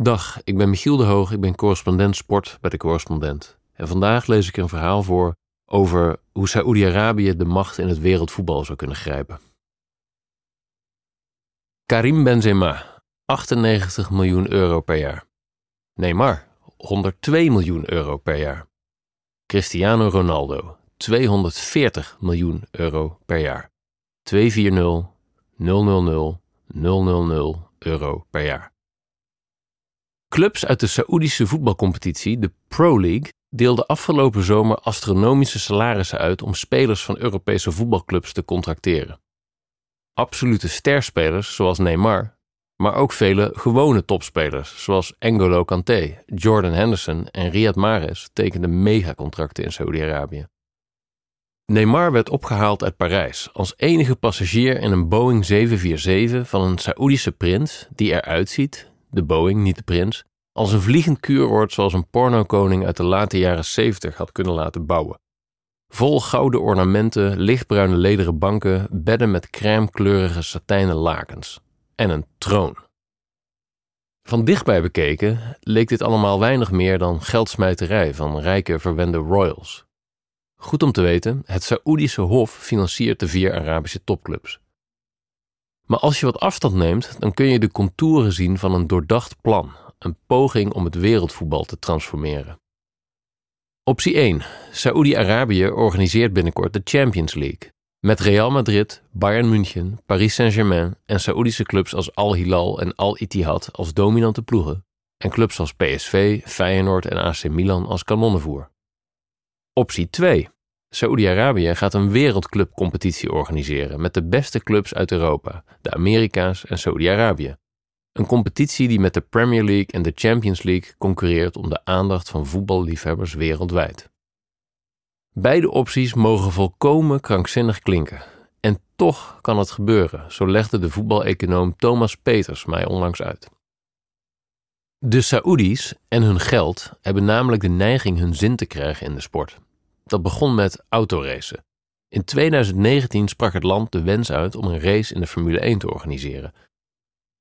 Dag, ik ben Michiel de Hoog, ik ben correspondent sport bij de correspondent. En vandaag lees ik een verhaal voor over hoe Saoedi-Arabië de macht in het wereldvoetbal zou kunnen grijpen. Karim Benzema, 98 miljoen euro per jaar. Neymar, 102 miljoen euro per jaar. Cristiano Ronaldo, 240 miljoen euro per jaar. 240 000 000 euro per jaar. Clubs uit de Saoedische voetbalcompetitie, de Pro League, deelden afgelopen zomer astronomische salarissen uit om spelers van Europese voetbalclubs te contracteren. Absolute sterspelers zoals Neymar, maar ook vele gewone topspelers zoals N'Golo Kanté, Jordan Henderson en Riyad Mahrez tekenden megacontracten in Saoedi-Arabië. Neymar werd opgehaald uit Parijs als enige passagier in een Boeing 747 van een Saoedische prins die eruit ziet, de Boeing, niet de prins, als een vliegend kuuroord zoals een pornokoning uit de late jaren 70 had kunnen laten bouwen. Vol gouden ornamenten, lichtbruine lederen banken, bedden met crèmekleurige satijnen lakens en een troon. Van dichtbij bekeken leek dit allemaal weinig meer dan geldsmijterij van rijke verwende royals. Goed om te weten, het Saoedische Hof financiert de vier Arabische topclubs. Maar als je wat afstand neemt, dan kun je de contouren zien van een doordacht plan, een poging om het wereldvoetbal te transformeren. Optie 1. Saoedi-Arabië organiseert binnenkort de Champions League. Met Real Madrid, Bayern München, Paris Saint-Germain en Saoedische clubs als Al Hilal en Al Ittihad als dominante ploegen. En clubs als PSV, Feyenoord en AC Milan als kanonnenvoer. Optie 2. Saoedi-Arabië gaat een wereldclubcompetitie organiseren met de beste clubs uit Europa, de Amerika's en Saoedi-Arabië. Een competitie die met de Premier League en de Champions League concurreert om de aandacht van voetballiefhebbers wereldwijd. Beide opties mogen volkomen krankzinnig klinken. En toch kan het gebeuren, zo legde de voetbaleconoom Thomas Peters mij onlangs uit. De Saoedi's en hun geld hebben namelijk de neiging hun zin te krijgen in de sport. Dat begon met autoracen. In 2019 sprak het land de wens uit om een race in de Formule 1 te organiseren.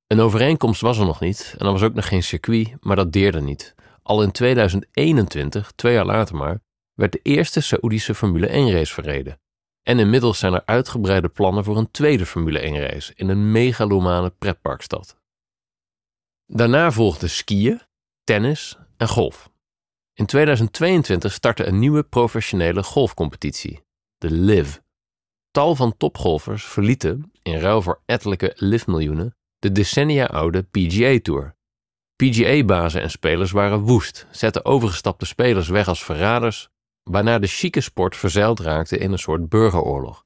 Een overeenkomst was er nog niet en er was ook nog geen circuit, maar dat deerde niet. Al in 2021, twee jaar later maar, werd de eerste Saoedische Formule 1 race verreden. En inmiddels zijn er uitgebreide plannen voor een tweede Formule 1 race in een megalomane pretparkstad. Daarna volgden skiën, tennis en golf. In 2022 startte een nieuwe professionele golfcompetitie, de LIV. Tal van topgolfers verlieten, in ruil voor ettelijke LIV-miljoenen, de decennia oude PGA Tour. PGA-bazen en spelers waren woest, zetten overgestapte spelers weg als verraders, waarna de chique sport verzeild raakte in een soort burgeroorlog.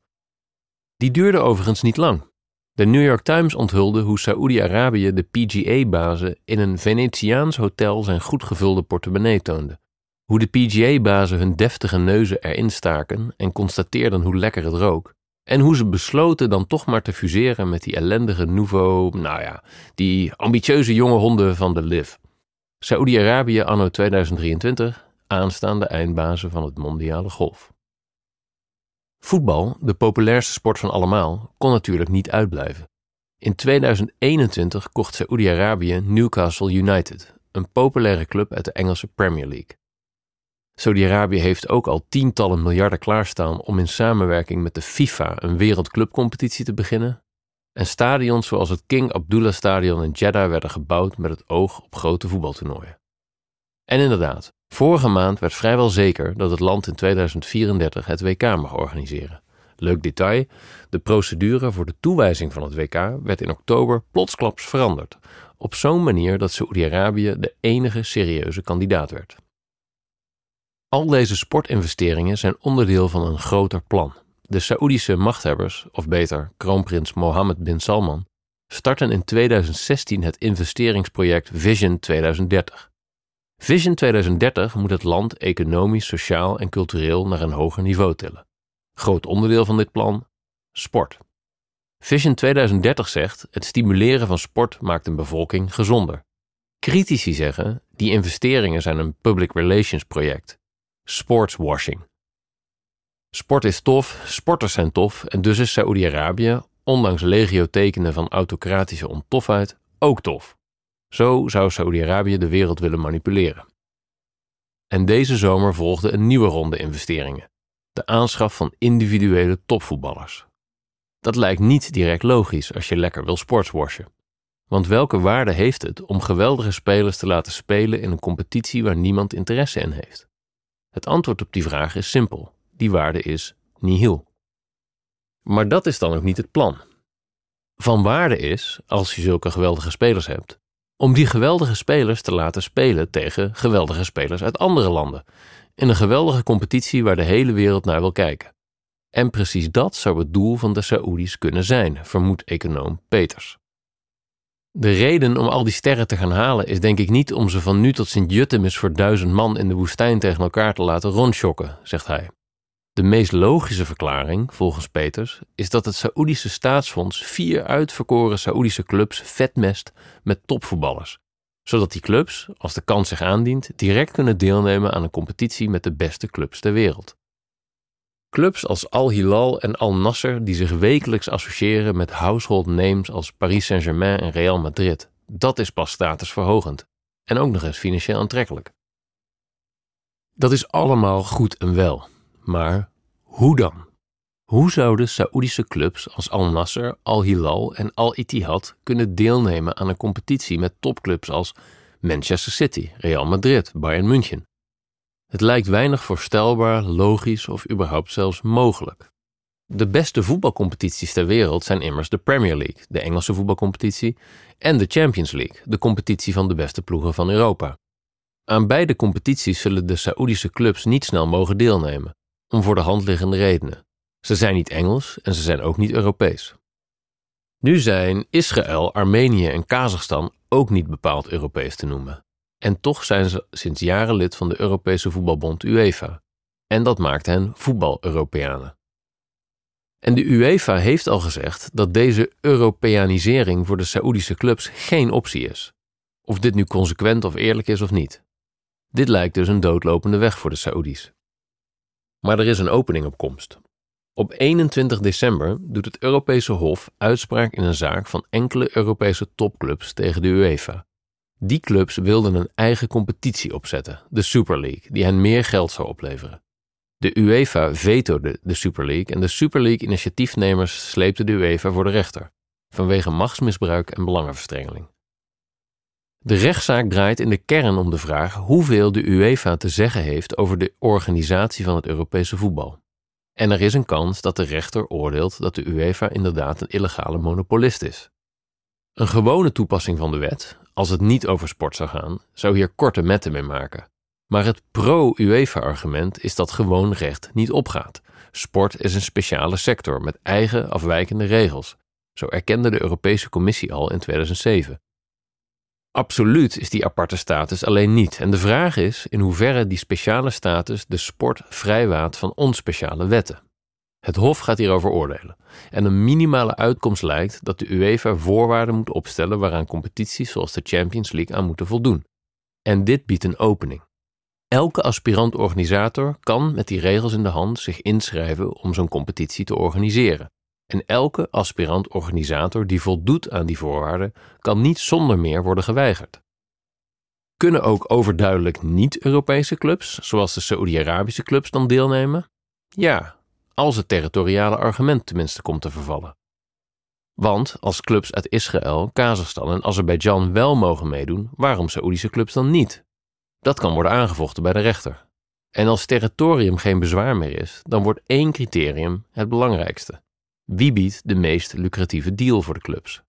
Die duurde overigens niet lang. De New York Times onthulde hoe Saoedi-Arabië de PGA-bazen in een Venetiaans hotel zijn goed gevulde portemonnee toonde. Hoe de PGA-bazen hun deftige neuzen erin staken en constateerden hoe lekker het rook. En hoe ze besloten dan toch maar te fuseren met die ellendige nouveau, nou ja, die ambitieuze jonge honden van de LIV. Saoedi-Arabië anno 2023, aanstaande eindbazen van het mondiale golf. Voetbal, de populairste sport van allemaal, kon natuurlijk niet uitblijven. In 2021 kocht Saoedi-Arabië Newcastle United, een populaire club uit de Engelse Premier League. Saudi-Arabië heeft ook al tientallen miljarden klaarstaan om in samenwerking met de FIFA een wereldclubcompetitie te beginnen. En stadions zoals het King Abdullah Stadion in Jeddah werden gebouwd met het oog op grote voetbaltoernooien. En inderdaad, vorige maand werd vrijwel zeker dat het land in 2034 het WK mag organiseren. Leuk detail: de procedure voor de toewijzing van het WK werd in oktober plotsklaps veranderd, op zo'n manier dat Saoedi-Arabië de enige serieuze kandidaat werd. Al deze sportinvesteringen zijn onderdeel van een groter plan. De Saoedische machthebbers, of beter kroonprins Mohammed bin Salman, starten in 2016 het investeringsproject Vision 2030. Vision 2030 moet het land economisch, sociaal en cultureel naar een hoger niveau tillen. Groot onderdeel van dit plan: sport. Vision 2030 zegt: het stimuleren van sport maakt een bevolking gezonder. Critici zeggen: die investeringen zijn een public relations project sportswashing. Sport is tof, sporters zijn tof en dus is Saoedi-Arabië, ondanks legio tekenen van autocratische ontofheid, ook tof. Zo zou Saoedi-Arabië de wereld willen manipuleren. En deze zomer volgde een nieuwe ronde investeringen: de aanschaf van individuele topvoetballers. Dat lijkt niet direct logisch als je lekker wil sportswashen. Want welke waarde heeft het om geweldige spelers te laten spelen in een competitie waar niemand interesse in heeft? Het antwoord op die vraag is simpel: die waarde is nihil. Maar dat is dan ook niet het plan. Van waarde is, als je zulke geweldige spelers hebt, om die geweldige spelers te laten spelen tegen geweldige spelers uit andere landen, in een geweldige competitie waar de hele wereld naar wil kijken. En precies dat zou het doel van de Saoedi's kunnen zijn, vermoedt econoom Peters. De reden om al die sterren te gaan halen is denk ik niet om ze van nu tot Sint-Jutemis voor duizend man in de woestijn tegen elkaar te laten rondschokken, zegt hij. De meest logische verklaring, volgens Peters, is dat het Saoedische staatsfonds vier uitverkoren Saoedische clubs vetmest met topvoetballers, zodat die clubs, als de kans zich aandient, direct kunnen deelnemen aan een competitie met de beste clubs ter wereld. Clubs als Al Hilal en Al Nasser die zich wekelijks associëren met household names als Paris Saint-Germain en Real Madrid. Dat is pas statusverhogend en ook nog eens financieel aantrekkelijk. Dat is allemaal goed en wel, maar hoe dan? Hoe zouden Saoedische clubs als Al Nasser, Al Hilal en Al Ittihad kunnen deelnemen aan een competitie met topclubs als Manchester City, Real Madrid, Bayern München? Het lijkt weinig voorstelbaar, logisch of überhaupt zelfs mogelijk. De beste voetbalcompetities ter wereld zijn immers de Premier League, de Engelse voetbalcompetitie, en de Champions League, de competitie van de beste ploegen van Europa. Aan beide competities zullen de Saoedische clubs niet snel mogen deelnemen, om voor de hand liggende redenen. Ze zijn niet Engels en ze zijn ook niet Europees. Nu zijn Israël, Armenië en Kazachstan ook niet bepaald Europees te noemen. En toch zijn ze sinds jaren lid van de Europese voetbalbond UEFA. En dat maakt hen voetbal-Europeanen. En de UEFA heeft al gezegd dat deze Europeanisering voor de Saoedische clubs geen optie is. Of dit nu consequent of eerlijk is of niet. Dit lijkt dus een doodlopende weg voor de Saoedi's. Maar er is een opening op komst. Op 21 december doet het Europese Hof uitspraak in een zaak van enkele Europese topclubs tegen de UEFA. Die clubs wilden een eigen competitie opzetten, de Super League, die hen meer geld zou opleveren. De UEFA vetode de Super League en de Super League-initiatiefnemers sleepten de UEFA voor de rechter, vanwege machtsmisbruik en belangenverstrengeling. De rechtszaak draait in de kern om de vraag hoeveel de UEFA te zeggen heeft over de organisatie van het Europese voetbal. En er is een kans dat de rechter oordeelt dat de UEFA inderdaad een illegale monopolist is. Een gewone toepassing van de wet, als het niet over sport zou gaan, zou hier korte metten mee maken. Maar het pro-UEFA-argument is dat gewoon recht niet opgaat. Sport is een speciale sector met eigen afwijkende regels. Zo erkende de Europese Commissie al in 2007. Absoluut is die aparte status alleen niet. En de vraag is in hoeverre die speciale status de sport vrijwaat van onspeciale wetten. Het Hof gaat hierover oordelen. En een minimale uitkomst lijkt dat de UEFA voorwaarden moet opstellen waaraan competities zoals de Champions League aan moeten voldoen. En dit biedt een opening. Elke aspirant-organisator kan met die regels in de hand zich inschrijven om zo'n competitie te organiseren. En elke aspirant-organisator die voldoet aan die voorwaarden kan niet zonder meer worden geweigerd. Kunnen ook overduidelijk niet-Europese clubs, zoals de Saoedi-Arabische clubs, dan deelnemen? Ja, als het territoriale argument tenminste komt te vervallen. Want als clubs uit Israël, Kazachstan en Azerbeidzjan wel mogen meedoen, waarom Saoedische clubs dan niet? Dat kan worden aangevochten bij de rechter. En als territorium geen bezwaar meer is, dan wordt één criterium het belangrijkste. Wie biedt de meest lucratieve deal voor de clubs?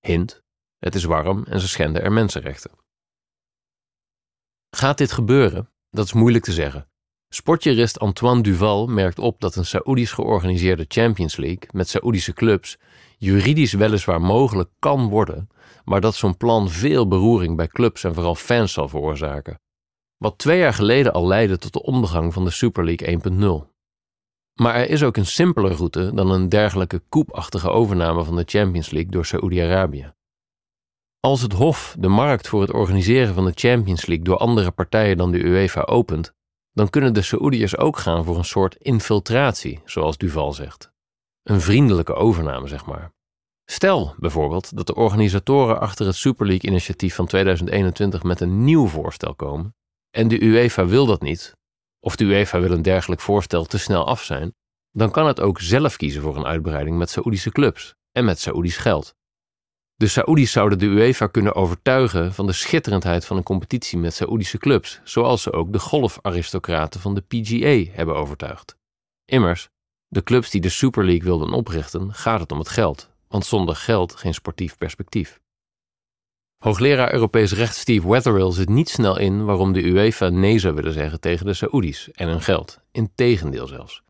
Hint: het is warm en ze schenden er mensenrechten. Gaat dit gebeuren? Dat is moeilijk te zeggen. Sportjurist Antoine Duval merkt op dat een Saoedisch georganiseerde Champions League met Saoedische clubs juridisch weliswaar mogelijk kan worden, maar dat zo'n plan veel beroering bij clubs en vooral fans zal veroorzaken. Wat twee jaar geleden al leidde tot de ondergang van de Super League 1.0. Maar er is ook een simpeler route dan een dergelijke koepachtige overname van de Champions League door Saoedi-Arabië. Als het Hof de markt voor het organiseren van de Champions League door andere partijen dan de UEFA opent, dan kunnen de Saoediërs ook gaan voor een soort infiltratie, zoals Duval zegt. Een vriendelijke overname, zeg maar. Stel bijvoorbeeld dat de organisatoren achter het Super League-initiatief van 2021 met een nieuw voorstel komen en de UEFA wil dat niet, of de UEFA wil een dergelijk voorstel te snel af zijn, dan kan het ook zelf kiezen voor een uitbreiding met Saoedische clubs en met Saoedisch geld. De Saoedi's zouden de UEFA kunnen overtuigen van de schitterendheid van een competitie met Saoedische clubs, zoals ze ook de golfaristocraten van de PGA hebben overtuigd. Immers, de clubs die de Super League wilden oprichten, gaat het om het geld, want zonder geld geen sportief perspectief. Hoogleraar Europees recht Steve Wetherill zit niet snel in waarom de UEFA nee zou willen zeggen tegen de Saoedi's en hun geld, integendeel zelfs.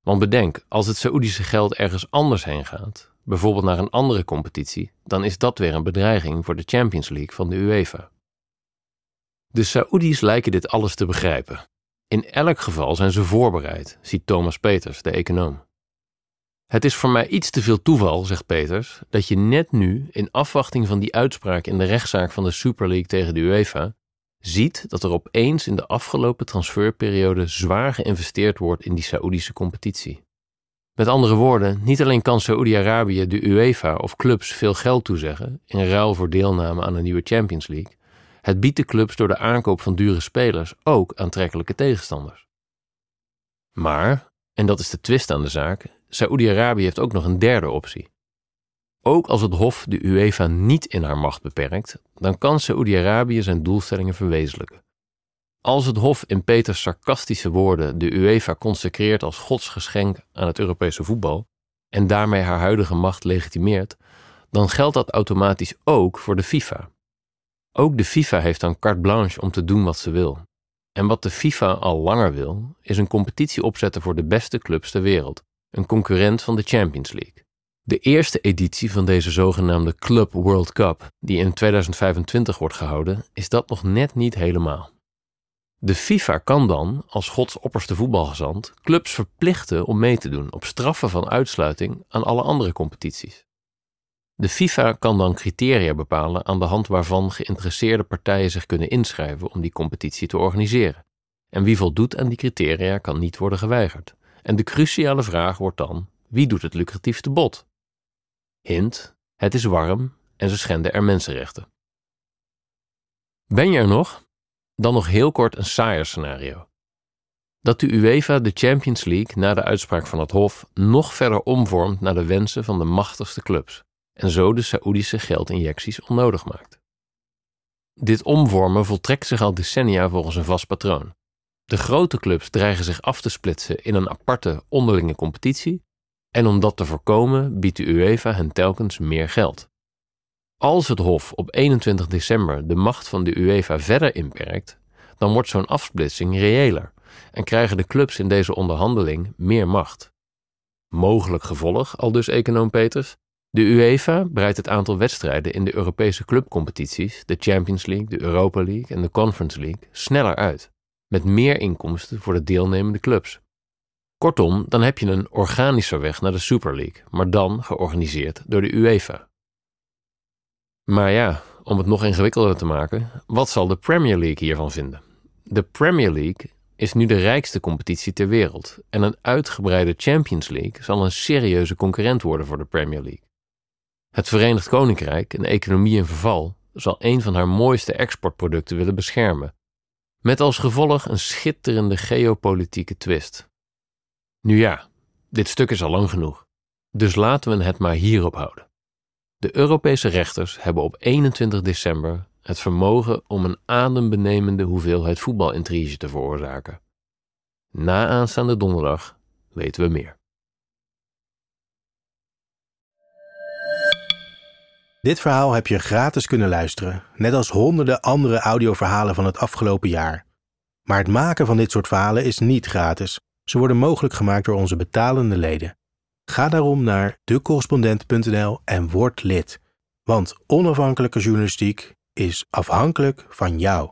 Want bedenk, als het Saoedische geld ergens anders heen gaat, bijvoorbeeld naar een andere competitie, dan is dat weer een bedreiging voor de Champions League van de UEFA. De Saoedi's lijken dit alles te begrijpen. In elk geval zijn ze voorbereid, ziet Thomas Peters, de econoom. Het is voor mij iets te veel toeval, zegt Peters, dat je net nu, in afwachting van die uitspraak in de rechtszaak van de Super League tegen de UEFA, ziet dat er opeens in de afgelopen transferperiode zwaar geïnvesteerd wordt in die Saoedische competitie. Met andere woorden, niet alleen kan Saoedi-Arabië de UEFA of clubs veel geld toezeggen in ruil voor deelname aan een nieuwe Champions League, het biedt de clubs door de aankoop van dure spelers ook aantrekkelijke tegenstanders. Maar, en dat is de twist aan de zaak, Saoedi-Arabië heeft ook nog een derde optie. Ook als het Hof de UEFA niet in haar macht beperkt, dan kan Saoedi-Arabië zijn doelstellingen verwezenlijken. Als het Hof in Peters sarcastische woorden de UEFA consecreert als godsgeschenk aan het Europese voetbal en daarmee haar huidige macht legitimeert, dan geldt dat automatisch ook voor de FIFA. Ook de FIFA heeft dan carte blanche om te doen wat ze wil. En wat de FIFA al langer wil, is een competitie opzetten voor de beste clubs ter wereld, een concurrent van de Champions League. De eerste editie van deze zogenaamde Club World Cup, die in 2025 wordt gehouden, is dat nog net niet helemaal. De FIFA kan dan, als Gods opperste voetbalgezant, clubs verplichten om mee te doen op straffen van uitsluiting aan alle andere competities. De FIFA kan dan criteria bepalen aan de hand waarvan geïnteresseerde partijen zich kunnen inschrijven om die competitie te organiseren. En wie voldoet aan die criteria kan niet worden geweigerd. En de cruciale vraag wordt dan: wie doet het lucratiefste bod? Hint: het is warm en ze schenden er mensenrechten. Ben je er nog? Dan nog heel kort een saaier scenario. Dat de UEFA de Champions League na de uitspraak van het Hof nog verder omvormt naar de wensen van de machtigste clubs en zo de Saoedische geldinjecties onnodig maakt. Dit omvormen voltrekt zich al decennia volgens een vast patroon. De grote clubs dreigen zich af te splitsen in een aparte onderlinge competitie en om dat te voorkomen biedt de UEFA hen telkens meer geld. Als het Hof op 21 december de macht van de UEFA verder inperkt, dan wordt zo'n afsplitsing reëler en krijgen de clubs in deze onderhandeling meer macht. Mogelijk gevolg, al dus econoom Peters, de UEFA breidt het aantal wedstrijden in de Europese clubcompetities, de Champions League, de Europa League en de Conference League, sneller uit, met meer inkomsten voor de deelnemende clubs. Kortom, dan heb je een organischer weg naar de Super League, maar dan georganiseerd door de UEFA. Maar ja, om het nog ingewikkelder te maken, wat zal de Premier League hiervan vinden? De Premier League is nu de rijkste competitie ter wereld en een uitgebreide Champions League zal een serieuze concurrent worden voor de Premier League. Het Verenigd Koninkrijk, een economie in verval, zal een van haar mooiste exportproducten willen beschermen, met als gevolg een schitterende geopolitieke twist. Nu ja, dit stuk is al lang genoeg, dus laten we het maar hierop houden. De Europese rechters hebben op 21 december het vermogen om een adembenemende hoeveelheid voetbalintrige te veroorzaken. Na aanstaande donderdag weten we meer. Dit verhaal heb je gratis kunnen luisteren, net als honderden andere audioverhalen van het afgelopen jaar. Maar het maken van dit soort verhalen is niet gratis. Ze worden mogelijk gemaakt door onze betalende leden. Ga daarom naar decorrespondent.nl en word lid. Want onafhankelijke journalistiek is afhankelijk van jou.